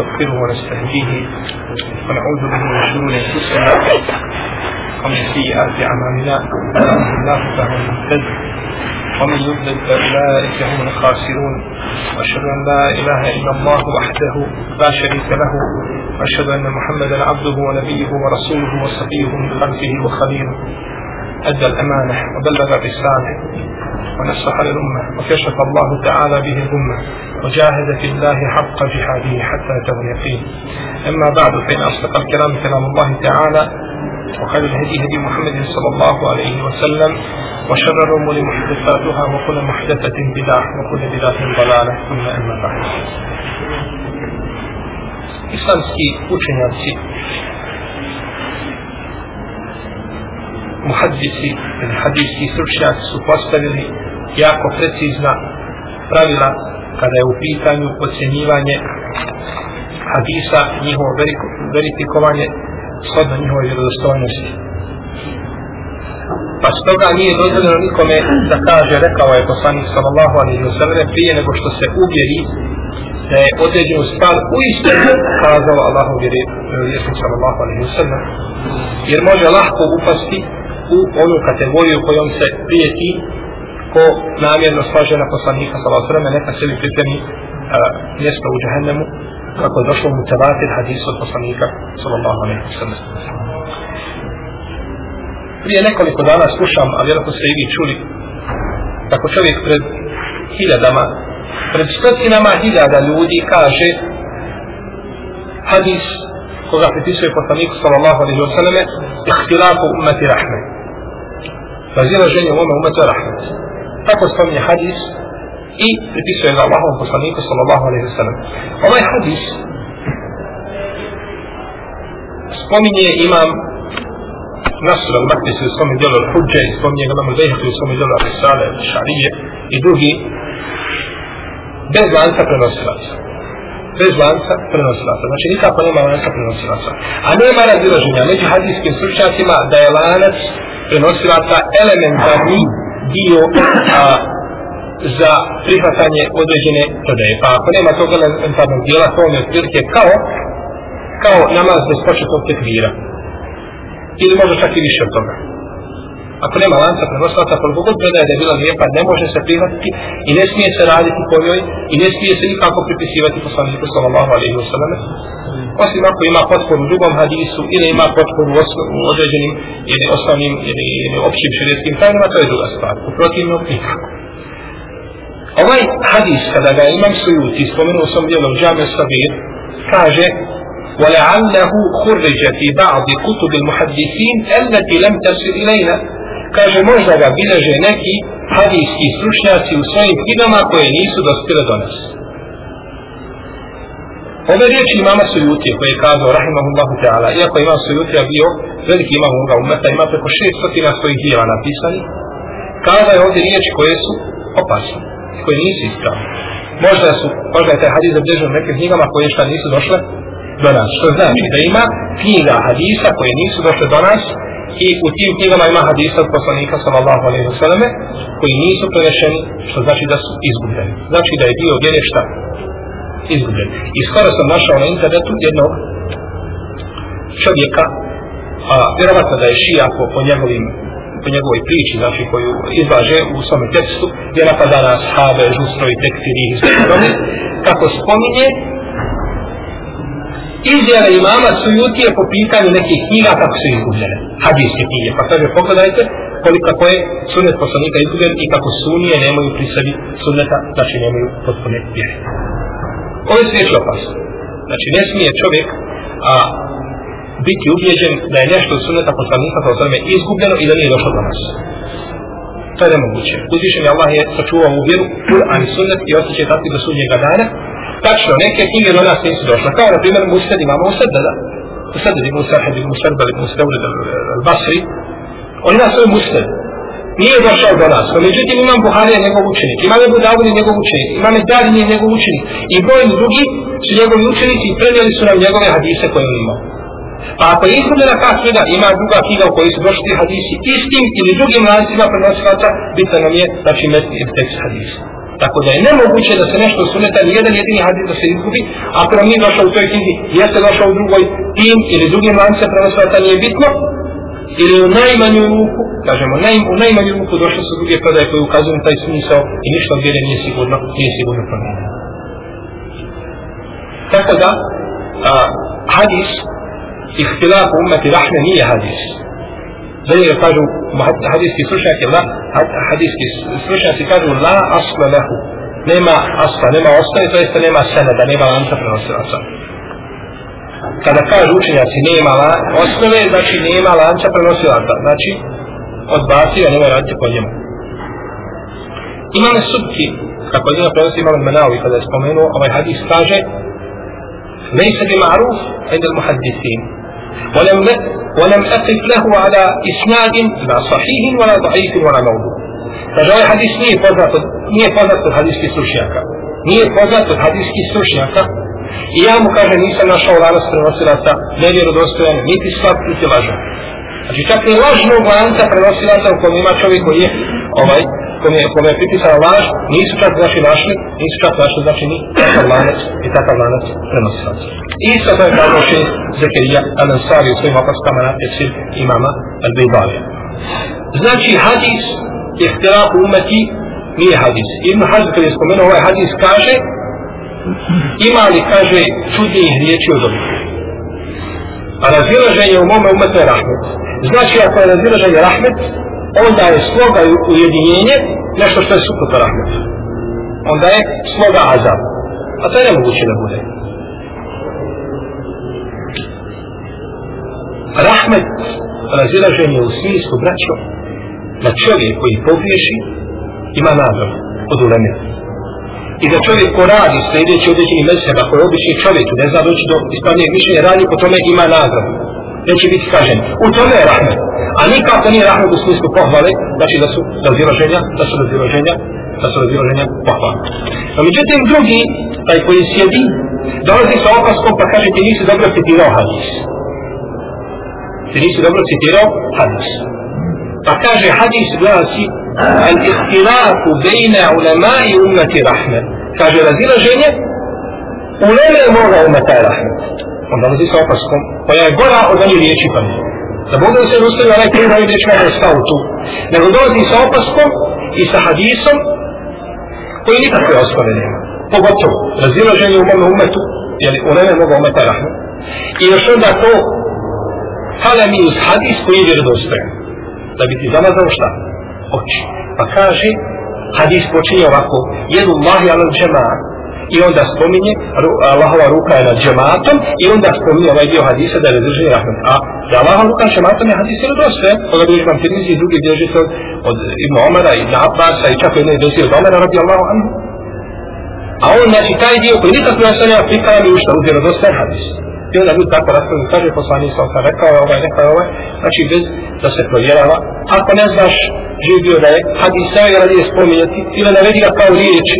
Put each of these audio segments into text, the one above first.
ونستغفره ونستهديه ونعوذ به من شرور أنفسنا ومن سيئات أعمالنا. الله فهو المهتد ومن يضلل فأولئك هم الخاسرون. وأشهد أن لا إله إلا الله وحده لا شريك له. وأشهد أن محمدا عبده ونبيه ورسوله وصفيه من خلقه وخليله. أدى الأمانة وبلغ الرسالة. ونصح للأمة وكشف الله تعالى به الأمة وجاهد في الله حق جهاده حتى أتى اليقين أما بعد فإن أصدق الكلام كلام الله تعالى وخير الهدي هدي محمد صلى الله عليه وسلم وشر الأمور محدثاتها وكل محدثة بدعة وكل بدعة ضلالة ثم أما بعد. Islamski učenjaci muhaddisi ili hadijski stručnjaci su postavili jako precizna pravila kada je u pitanju ocjenjivanje hadisa njihovo verifikovanje shodno njihove vjerodostojnosti. Pa stoga nije dozvoljeno nikome da kaže, rekao je poslanik sallallahu alaihi wa sallam, prije nego što se uvjeri da je određenu stvar u istinu kazao Allahu vjerovjesnik sallallahu alaihi wa sallam. Jer može lahko upasti u onu kategoriju kojom se prijeti ko namjerno slaže na poslanika sallallahu alejhi ve sellem neka sebi pripremi mjesto u džehennemu kako je došlo mu tevatir hadis od poslanika sallallahu alejhi ve sellem prije nekoliko dana slušam a vjerojatno ste i vi čuli kako čovjek pred hiljadama pred stotinama hiljada ljudi kaže hadis koga pripisuje poslaniku sallallahu alejhi ve selleme ihtilaku umeti rahme. Razilaženje u ome umetu rahmet tako spominje hadis i pripisuje ga Allahovom poslaniku sallallahu alaihi wa sallam. Ovaj hadis spominje imam Nasr al-Maktis u svome dijelu al-Hudže i spominje ga imam al-Bejhatu u svome dijelu al-Risale, al-Šarije i drugi bez lanca prenosilaca. Bez lanca prenosilaca. Znači nikako nema lanca prenosilaca. A nema razilaženja među hadijskim slučacima da je lanac prenosilaca elementarni dio a, za prihvatanje određene prodaje. Pa ako nema tog elementarnog dijela, to je otprilike kao, kao namaz bez početnog tekvira. Ili možda čak i više od toga. Ako nema lanca prenosilaca, koliko god predaje da je bila lijepa, ne može se prihvatiti i ne smije se raditi po njoj i ne smije se nikako pripisivati poslaniku sallallahu alaihi wa sallam. Osim ako ima potporu u drugom hadisu ili ima potporu u određenim ili osnovnim ili, ili općim širijeskim tajnama, to je druga stvar. U protivnom, nikako. Ovaj hadis, kada ga imam sujuti, spomenuo sam dijelom džame sabir, kaže وَلَعَلَّهُ خُرِّجَ فِي بَعْضِ كُتُبِ الْمُحَدِّثِينَ الَّتِي لَمْ تَسِرْ إِلَيْنَا kaže možda ga bileže neki hadijski stručnjaci u svojim knjigama koje nisu dospjele do nas. Ove riječi imama Sujutije koje je kazao Rahimahullahu Teala, iako imam Sujutija bio veliki imam ovoga umeta, ima preko šest stotina svojih dijela napisani, kazao je ovdje riječi koje su opasne, koje nisu ispravne. Možda su, možda je taj hadis zabilježen u nekim knjigama koje šta nisu došle do nas. Što znači da ima knjiga hadisa koje nisu došle do nas i u tim knjigama ima hadisa od poslanika sallallahu alaihi wa sallame koji nisu prenešeni, što znači da su izgubljeni. Znači da je bio vjere šta? Izgubljen. I skoro sam našao na internetu jednog čovjeka, a vjerovatno da je šija po, po njegovim po njegovoj priči, znači koju izlaže u svome tekstu, gdje napada na sahabe, žustro i tekfiri i kako spominje izjave imama su jutije po pitanju nekih knjiga kako su izgubljene. Hadijske knjige. Pa kaže, pogledajte koliko je sunet poslanika izgubljen i kako sunije nemaju pri sebi suneta, znači nemaju potpune vjere. Ovo je svijeći opasno. Znači, ne smije čovjek a, biti ubijeđen da je nešto od suneta poslanika kao sveme izgubljeno i da nije došlo do nas. To je nemoguće. Uzvišen je Allah je sačuvao u vjeru, Kur'an i sunnet i osjećaj takvi do sudnjega dana, tačno neke knjige do nas nisu došle. Kao na primjer Musned imamo Musaddada. Musaddad ibn Sahid ibn Sarbal ibn Stavlid al-Basri. On ima svoj Musned. Nije došao do nas. No, međutim imam Buharija njegov učenik. Imam Ebu Dawud njegov učenik. Imam Ezdadin njegov učenik. I brojni drugi su njegovi učenici i prenijeli su nam njegove hadise koje on imao. Pa ako je izgubljena ta knjiga, ima druga knjiga u kojoj su došli ti hadisi istim ili drugim lancima prenosilaca, bitno nam je, znači, mesti i tekst hadisa. Tako da je nemoguće da se nešto suneta, ni jedan jedini hadis da se izgubi, ako nam nije došao u toj knjizi, jeste došao u drugoj tim ili drugim lance prenosila, nije bitno, ili u najmanju ruku, kažemo, naj, u najmanju ruku došle su druge predaje koje ukazuju taj smisao i ništa od vjere nije sigurno, nije sigurno promijenjeno. Tako da, a, hadis, ihtilafu umeti rahne nije hadis. Zanim ga kažu hadijski slušnjaki, la, hadijski slušnjaci kažu la asla lehu. Nema asla, nema osnovi, to jeste nema seneda, nema lanca prenosilaca. Kada kažu učenjaci nema la, osnove, znači nema lanca prenosilaca, znači odbacio, nema raditi po njemu. Imam subki, kako jedino prenosi imam Menawi kada je spomenuo, ovaj hadis kaže Nejse bi ma'ruf, ajde muhaddisin, ولم ولم أقف له على إسناد لا صحيح ولا ضعيف ولا موضوع فجاء حديث نيه poznat nije poznat od hadijskih stručnjaka nije poznat od hadijskih stručnjaka i ja mu kaže nisam našao lanas prenosilaca nevjerodostojan niti slab niti lažan znači čak i lažnog lanca prenosilaca u kojem ima čovjek koji je ovaj kome je, kome je pripisala laž, nisu čak znači našli, nisu čak našli znači ni takav lanac i takav lanac prenosilaca. Isto to je kao še Zekerija Al-Ansari u svojim opaskama na tefsir imama Al-Bejbalija. Znači hadis je htjela umeti nije hadis. Ibn Hazm kada je spomenuo ovaj hadis kaže ima li kaže čudnijih riječi od ovih. A razilaženje u mome umetu je rahmet. Znači ako je razilaženje rahmet, onda je sloga ujedinjenje nešto što je suprotno rahmetu. Onda je sloga azab. A to je nemoguće da bude. Rahmet razilaženje u smislu braćo da čovjek koji pogriješi ima nagradu od uleme. I da čovjek ko radi sljedeći određeni meseba ako je obični čovjek ne zna doći do ispravnijeg mišljenja radi po tome ima nagradu. Neće biti kažen. U tome je rahmet. A nikako nije rahmet u smislu pohvale, znači da su razilaženja, da su razilaženja, da su razilaženja pohvale. No, međutim, drugi, taj koji sjedi, dolazi sa opaskom pa kaže ti nisi dobro citirao hadis. Ti nisi dobro citirao hadis. Pa kaže hadis glasi al ihtilafu bejna ulema i umati. Kaže razilaženje, uleme moga umeta je rahmet. On dolazi sa opaskom koja pa je gora od onih riječi pa nije. Da Bog da se ustavio onaj koji moj riječ kada je stao tu. Nego dolazi sa opaskom i sa hadisom koji nikakve osnove nema. Pogotovo razilaženje u mome umetu, jer u neme moga umeta rahmet. I još onda to hala mi uz hadis koji je vjerodostojan. Da bi ti zamazao šta? Oči. Pa kaže, hadis počinje ovako, jedu Allahi ala džema'a, i onda spominje Allahova ruka je nad džematom i onda spominje ovaj dio hadisa da je razrženje rahmet. A da Allahova ruka nad džematom je hadis ili dosta, eh? koga bi imam Tirmizi i drugi bježi od, od Ibn Omara i Abbasa i čak jedne dosi od Omara radi Allahu anhu. A on, znači, taj dio koji nikad ne ostane prikala mi ušta u vjerodosta hadis. I onda ljudi tako raspravljaju, kaže poslani sam sam rekao je ovaj, rekao je ovaj, znači bez da se provjerava. Ako ne znaš, živio da je hadis, sve ga radije spominjati ili navedi ga kao riječi,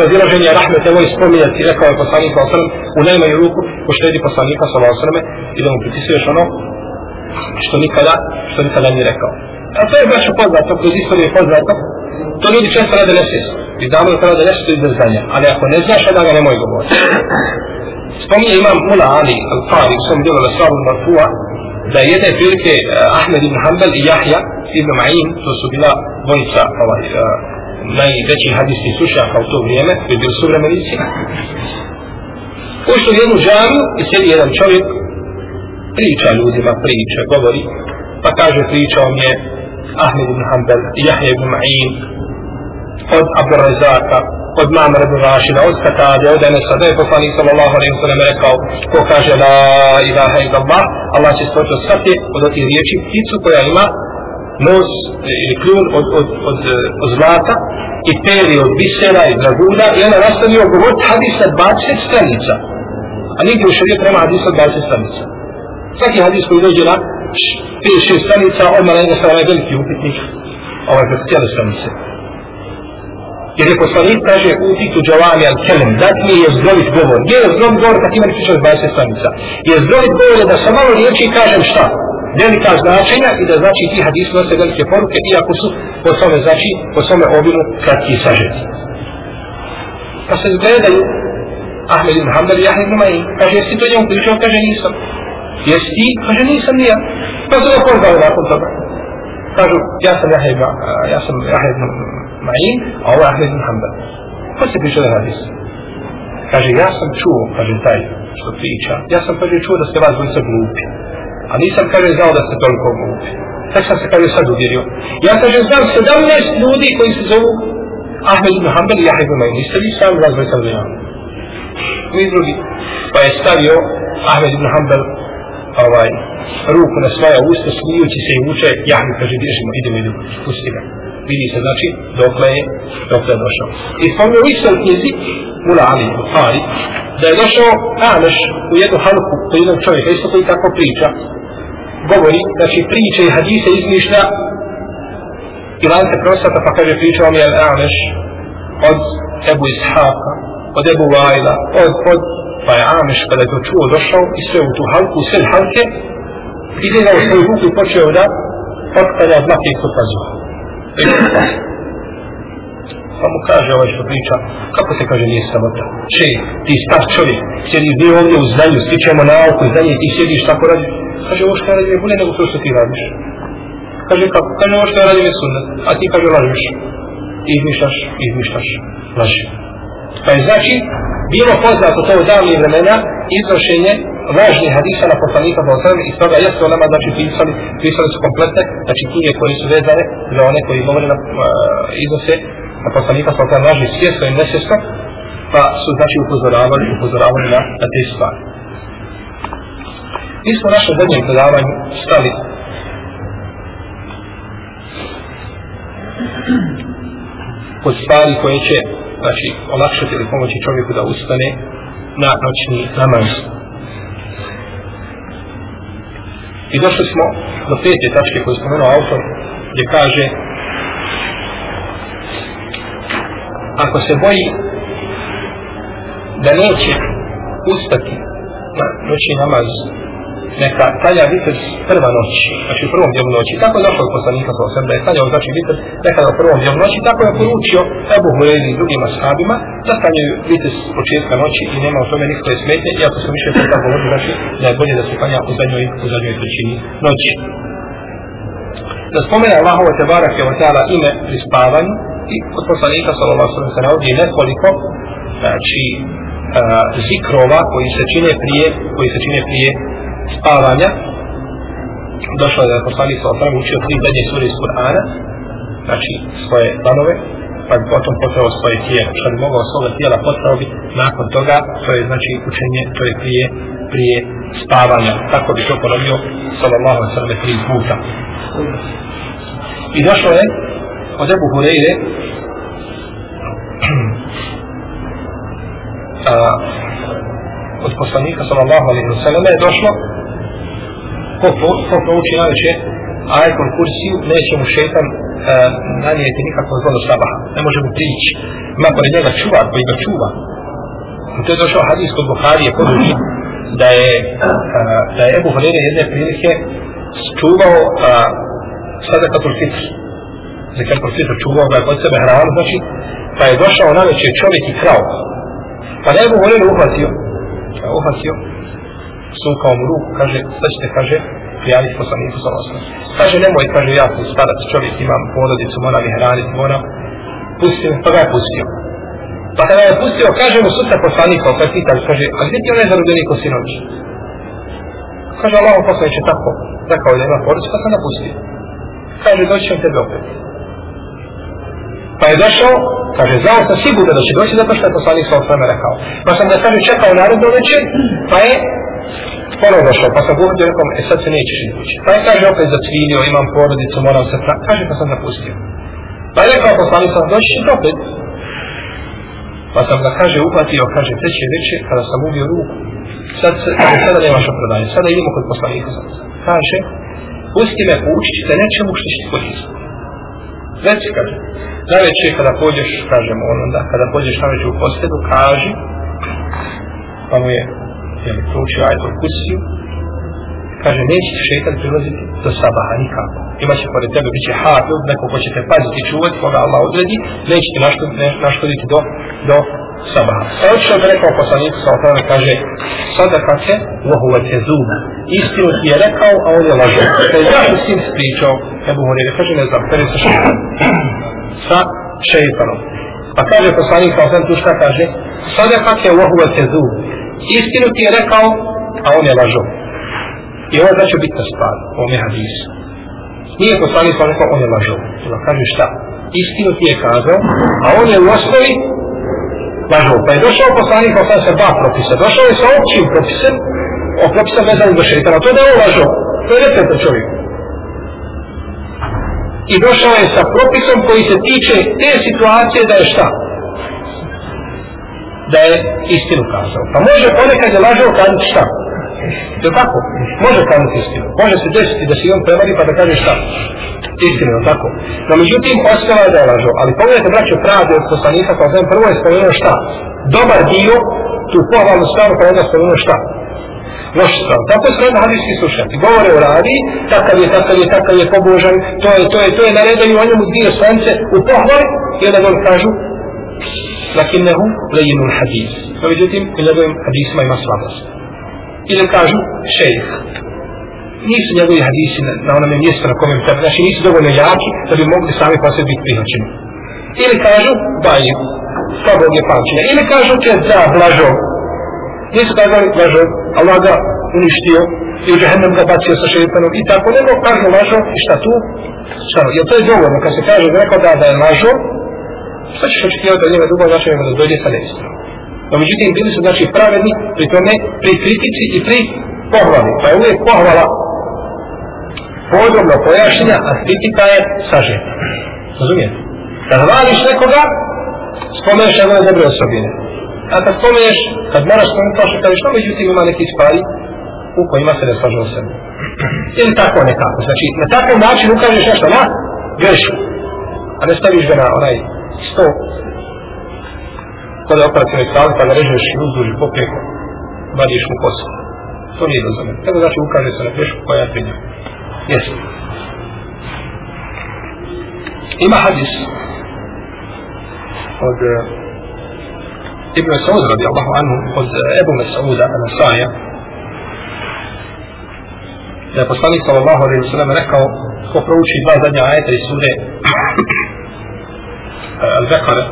razilaženje rahmete ovo ispominjati, rekao je poslanik sa osrem, u najmanju ruku poštedi poslanika sa osreme i da mu pritisuješ ono što nikada, što nikada nije rekao. A to je baš poznato, kroz istoriju poznato, to ljudi često rade nesvjesno. I znamo da treba da nešto iz znanja, ali ako ne znaš, onda ga nemoj govoriti. Spominje imam Mula Ali, Al-Fari, u svom dijelu Lesavu Marfua, da je jedne prilike uh, Ahmed ibn Hanbal i Jahja ibn Ma'in, to su bila dvojica ovaj, uh, najveći hadijski slušaka u to vrijeme, koji bili suvremenici, ušli u jednu džamiju i sjedi jedan čovjek, priča ljudima, priča, govori, pa kaže pričao mi je Ahmed ibn Hanbel, Jahja ibn Ma'in, od Abdurazaka, od Mamar ibn Rašida, od Katade, od Enesa, da je poslanik sallallahu alaihi sallam rekao, ko kaže la ilaha illallah, Allah, će stvoriti od svake od otih riječi pticu koja ima nos e, ili kljun od, od, od, e, od zlata i peri od bisera i draguna i ona nastavio govoriti hadis sa 20 stranica. A nigdje u šarijetu nema hadis sa 20 stranica. Svaki hadis koji dođe na 5-6 stranica, odmah na sa onaj veliki upitnik, ovaj kroz cijele stranice. Jer je poslanik kaže u titu Džavami al-Kelem, dat mi je zdrovit govor. Gdje je zdrovit govor kad ima nekričan 20 stranica? Je zdrovit govor da sa malo riječi kažem šta? Velika značenja i da znači ti hadisi nose velike poruke iako su po svome znači po svome obilu kratki sažeti. pa se zgledaju Ahmed ibn Hanbal i Ahmed ibn Ma'in. Kaže, jesi to njemu pričao? Kaže, nisam. Jesi ti? Kaže, nisam nija. Pa se ga nakon toga. Kažu, ja sam Ahmed ja sam Ahmed ibn Ma'in, a ovo je Ahmed ibn Hanbal. Pa se pričao da hadis? Kaže, ja sam čuo, kaže taj što priča, ja sam kaže čuo da ste vas dvojica glupi. A nisam kaže znao da ste toliko glupi. Tako sam se kaže sad uvjerio. Ja kaže znam 17 ljudi koji se zovu Ahmed ibn Hanbel i Jahid ibn Ma'in. Niste vi sam razvoj dvojica glupi mi drugi. Pa je stavio Ahmed ibn Hanbel ovaj, ruku na svoja usta, smijući se i uče, Jahid, kaže, bježimo, idemo, idemo, pusti ga. Vidi se, znači, dokle je, dokle je došao. I spomnio u istoj knjizi, Mula Ali Bukhari, da je došao Ameš u jednu halku, to jedan čovjek, isto koji tako priča, govori, znači, priče i hadise izmišlja, i lance prosata pa kaže, pričao mi je Ameš od Ebu Ishaqa, od Ebu Vajla, od, od, pa je Ameš kada je to čuo došao i sve u tu halku, sve halke, idigao svoju ruku i počeo da otpada od kod pazuha. Pa mu kaže ovaj što priča, kako se kaže nije sramota? Če, ti star čovjek, sjediš mi ovdje u znanju, stičemo nauku i znanje, ti sjediš tako radi. Kaže, ovo što ja radim je bolje nego to što ti radiš. Kaže, kako? Kaže, ovo što ja radim je sunnet, a ti kaže, lažiš. Izmišljaš, izmišljaš, laži. Pa je znači bilo poznato to u davnih vremena iznošenje važnih hadisa na poslanika za osam i stoga jesu nama znači pisali, pisali su kompletne, znači knjige koje su vezane za one koji govore na uh, iznose na poslanika sa osam laži svjesno i nesvjesno, pa su znači upozoravali, upozoravali na, na te stvari. Mi smo naše zadnjem predavanju stali kod stvari koje će znači olakšati ili pomoći čovjeku da ustane na noćni namaz. I došli smo do pete tačke koje spomenuo autor, gdje kaže ako se boji da neće ustati na noći namaz neka klanja vitr prva noć, znači u prvom dijelu noći. Tako je došao poslanika sa osam da je klanjao znači vitr nekada u prvom dijelu noći, tako je poručio Ebu Hureyri i drugim ashabima da klanjaju vitr s početka noći i nema u tome nikakve smetnje, iako sam više puta govorio, znači da je bolje da se klanja u zadnjoj, u zadnjoj trećini noći. Da spomene Allahova te barak je otala ime pri spavanju i kod poslanika sallallahu sallam se navodi nekoliko znači, uh, zikrova koji se čine prije koji se čine prije spavanja. Došlo je da je poslanik sallallahu sallam učio tri zadnje suri iz Kur'ana znači svoje planove pa bi potom potrao svoje tijelo. Što bi mogao svoga tijela potrao bi nakon toga to je znači učenje to je prije prije spavanja. Tako bi to ponovio sallallahu sallam tri puta. I došlo je od Ebu Hureyre a, od poslanika sallallahu alaihi wa sallam je došlo ko, ko, ko prouči najveće ajetom kursiju, neće mu šetan uh, e, nanijeti nikakvo zlo do sabaha. Ne može mu prići. Ima pored njega čuvar koji pa ga čuva. I to je došao hadis kod Buharije poduži da je, uh, da je Ebu Hrere jedne prilike čuvao uh, sadakatul fitr. Zakatul fitr čuvao ga kod sebe hranu, znači, pa je došao na veće čovjek i krao. Pa da je Ebu Hrere uhvatio, uhvatio, sukao mu ruku, kaže, šta ćete, kaže, prijaviti poslaniku sa osam. Kaže, nemoj, kaže, ja sam starac čovjek, imam porodicu, moram ih hraniti, moram, pusti pa ga je pustio. Pa kada je pustio, kaže mu sutra poslanika, opet pitan, kaže, a gdje ti onaj zarobljenik o sinoći? Kaže, Allah poslaniće tako, rekao je da ima porodicu, pa sam napustio. Kaže, doći ćem tebe opet. Pa je došao, kaže, znao sam sigurno da će doći zato što je poslanik sa osam rekao. Pa sam da kaže, čekao naredno večer, pa je ponovo došao, pa sam govorio rekom, e sad se nećeš ići. Pa je kaže opet zacvilio, imam porodicu, moram se pra... Kaže pa sam napustio. Pa je rekao poslani sam, doći opet. Pa sam ga kaže uplatio, kaže treće veće, kada sam ubio ruku. Sad, kaže, sada nemaš opravdanje, sada idemo kod poslanika sam. Kaže, pusti me, učit ćete nečemu što će ti koristiti. Reci, kaže, najveće kada pođeš, kažemo on onda, kada pođeš najveće u posledu, kaži, pa mu je jel, proučio ajto kursiju, kaže, neće ti šeitan prilaziti do sabaha nikako. Imaće pored tebe, bit će hafil, neko ko će te paziti, čuvati, koga Allah odredi, neće ti naškoditi do, do sabah. Sa što bi rekao poslanik sa otrame, kaže sadaka te vohuva te zuna. Istinu ti je rekao, a on je lažao. To je zašto sin spričao, Ebu Horir, kaže ne znam, pere sa šeitanom. Sa šeitanom. Pa kaže poslanik sa otrame, tu šta kaže? Sadaka te vohuva te zuna. Istinu ti je rekao, a on je lažo. I ovo je znači bitna stvar, ovo je hadis. Nije poslanik sam rekao, on je lažo. Ima Kaže šta? Istinu ti je kazao, a on je u osnovi lažo. Pa je došao poslanik sam sa dva propisa. Došao je sa općim propisem, o propisem vezanim do šeitana. To je da je on lažo. To je receptan čovjek. I došao je sa propisom koji se tiče te situacije da je šta? Da je istinu kazao. Pa može ponekad je lažao kazati šta? Je tako? Može kazati istinu. Može se desiti da se on prevari pa da kaže šta? istinu, tako. No međutim, ostala je da je lažo. Ali pogledajte, braćo, pravde od poslanika, pa znam, prvo je spomenuo šta? Dobar dio, tu pohvalnu stranu, pa onda spomenuo šta? loš stav. Tako su jedna hadijski slušati. Govore o radi, takav je, takav je, takav je pobožan, to je, to je, to je, naredaju o njemu dvije stranice u pohvali, i onda kažu, lakinnehu lejinu hadis. No međutim, u njegovim hadisima ima slabost. Ili kažu, šejh, nisu njegovi hadisi na, na onome mjestu na kojem treba, znači nisu dovoljno jaki da bi mogli sami po sebi biti prihvaćeni. Ili kažu, baji, slabog je pamćenja. Ili kažu, će za blažo. Nisu kazali blažo, Allah ga uništio i u džahennem ga bacio sa šeitanom i tako, nego kažu lažo i šta tu? Šta, jer to je dovoljno, kad se kaže rekao da, da je lažo, šta ćeš očekivati od njega dugo, znači nego da dođe sa neistinom. No, međutim, bili su znači pravedni pri tome, pri kritici i pri pohvali. Pa je uvijek pohvala podrobno pojašnjena, a kritika je sažeta. Razumijete? Kad hvališ nekoga, spomeneš njegove dobre osobine. A kad spomeneš, kad moraš spomenuti to što kažeš, no međutim ima neki stvari u kojima se ne slažu o sebi. Ili tako nekako. Znači, na takav način ukažeš nešto na grešku. A ne staviš ga na onaj sto kod je operacijne pa narežeš i uzduži popreko, vadiš mu posao. To nije dozvoljeno. Tako znači ukaže se na grešku koja je prinjava. Jesi. Ima hadis od uh, Ibn Saud radi Allahu anhu od uh, Ebu Masauda Anasaja da je poslanik sallallahu alaihi wa sallam rekao ko prouči dva zadnja ajeta iz sure Al-Bekara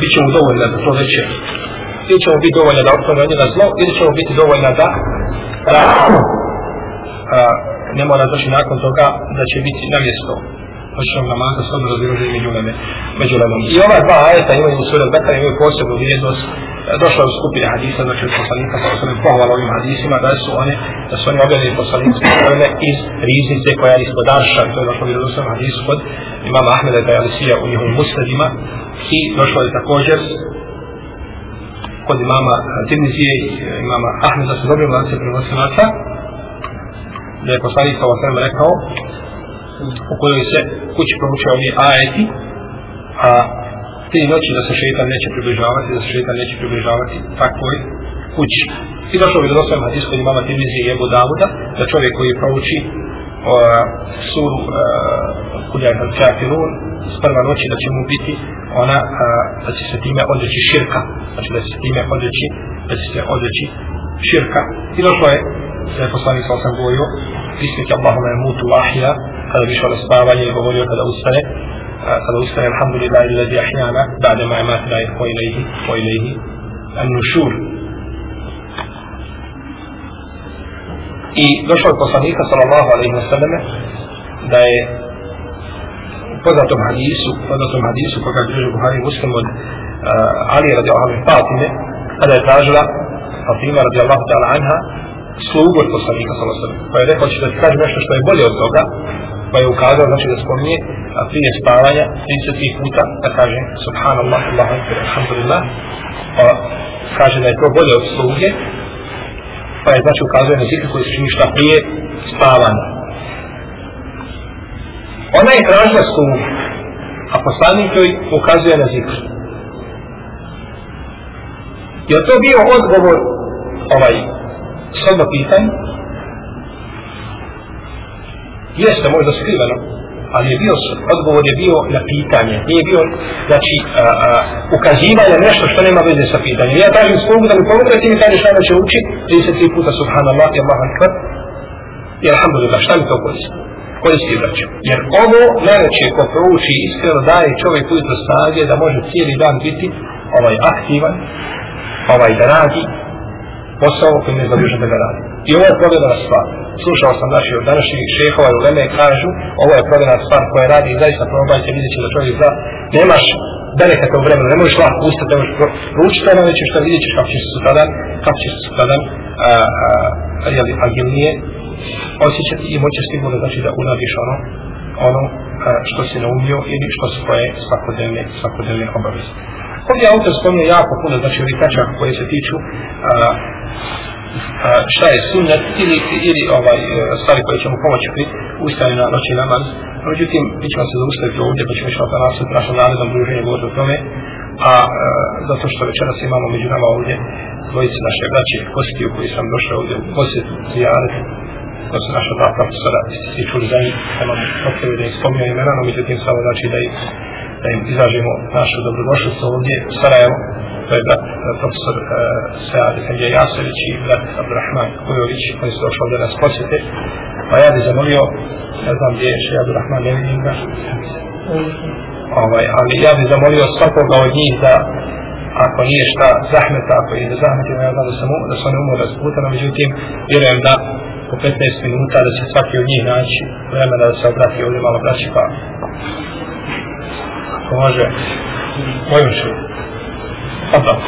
bit će mu dovoljno da to neće. ili ćemo biti dovoljna da otklone od njega zlo ili ćemo biti dovoljna da a, ne mora doći nakon toga da će biti na mjesto počnom namaza s odno raziroženje među leme, među lemom. I ova dva ajeta imaju u sura Bekara imaju posebnu vrijednost došla u skupine hadisa, znači od poslanika sa osnovim pohvala ovim hadisima, da su one, da su oni objavljeni poslanici pohvalene iz riznice koja je ispod Arša, to je došlo u osnovim hadisu kod imama Ahmeda i Alisija u njihovim musledima i došlo je također kod imama Tirmizije i imama Ahmeda su dobrim lance prenosilaca da je poslanik sa osnovim rekao u kojoj se kući proučio ovi ajeti a te noći da se šeitan neće približavati da se šeitan neće približavati takvoj kući. I došlo bi do osam hadis kod imama Tirmizi i Ebu Davuda da čovjek koji prouči uh, suru e, uh, Kudja i Kafirun s prva noći da će mu biti ona uh, da će se time odreći širka. Znači da će se time odreći da će se odreći širka. I došlo je da je poslanik sa osam govorio Bismika Allahuma je mutu ahija kada bi išao na spavanje i govorio kada ustane ba'de ma imatina i ko ilaihi ko ilaihi an nušur I došao je poslanika sallallahu alaihi wa sallam da je u poznatom hadisu, poznatom hadisu koga je bliže Buhari muslim od uh, Ali radi Allaho i Fatime, kada je tražila Fatima radi Allahu ta'ala anha slugu od poslanika sallallahu alaihi wa sallam. Pa je rekao će da ti kaže nešto što je bolje od toga, pa je ukazao znači da spominje a prije spavanja 30 puta da kaže subhanallah, Allah, alhamdulillah, pa kaže da je to bolje od sluge, pa je znači ukazuje na zikr koji se čini šta prije spavanja. Ona je tražila slugu, a poslanik joj ukazuje na zikr. Je to bio odgovor ovaj sodno pitanje? Jeste možda skriveno, ali je bio, odgovor je bio na pitanje, nije bio, znači, a, a, ukazivanje nešto što nema veze sa pitanjem. Ja tražim slugu da mi pomogne, ti mi kažeš šta će uči, 33 puta subhanallah i Allah akbar, i alhamdulillah, šta mi to koristi? Koristi vraćam. Jer ovo najveće ko prouči iskreno daje čovjek ujutro snage da može cijeli dan biti ovaj aktivan, ovaj da radi, posao koji ne zadužen da ga radi. I ovo je provjedana stvar. Slušao sam naši od današnjih šehova i uleme kažu, ovo je provjedana stvar koja radi i zaista probajte, vidjet će da čovjek zna. nemaš delikatno vremena, ne možeš lako ustati, ne možeš ručiti, ono već što vidjet ćeš kako će se sutradan, kako će se sutradan, a, a, jeli, agilnije osjećati i moće sigurno znači da uradiš ono, ono a, što si naumio ili što su tvoje svakodnevne, svakodnevne obaveze. Ovdje autor spomnio jako puno, znači ovih tačaka koje se tiču a, šta je sunnet ili, ili ovaj, e, stvari koje ćemo pomoći pri ustaju na noći namaz. Međutim, mi ćemo se zaustaviti ovdje, pa ćemo išla na nasud našom narednom druženju govoriti o tome. A, a zato što večeras imamo među nama ovdje dvojice naše braće Kostiju koji sam došao ovdje u posjetu zijaret to su naša dva profesora svi čuli za njih nemam potrebe da ih spomnio imena no međutim samo znači da, ih, da im izražimo našu dobrodošlicu ovdje u Sarajevo to je brat eh, profesor uh, Sead Efendija Jasović i brat Abdurrahman Kujović koji su došli ovdje nas posjete. Pa ja bih zamolio ne znam gdje je še Abdurrahman ne vidim ga. Ovaj, ali ja bih zamolio svakoga od njih da ako nije šta zahmeta, ako je da zahmetimo, ja znam da, sam, da su oni umor rasputano, međutim, vjerujem da po 15 minuta da će svaki od njih naći vremena da se obrati ovdje malo braći pa ako može mojim što Hvala.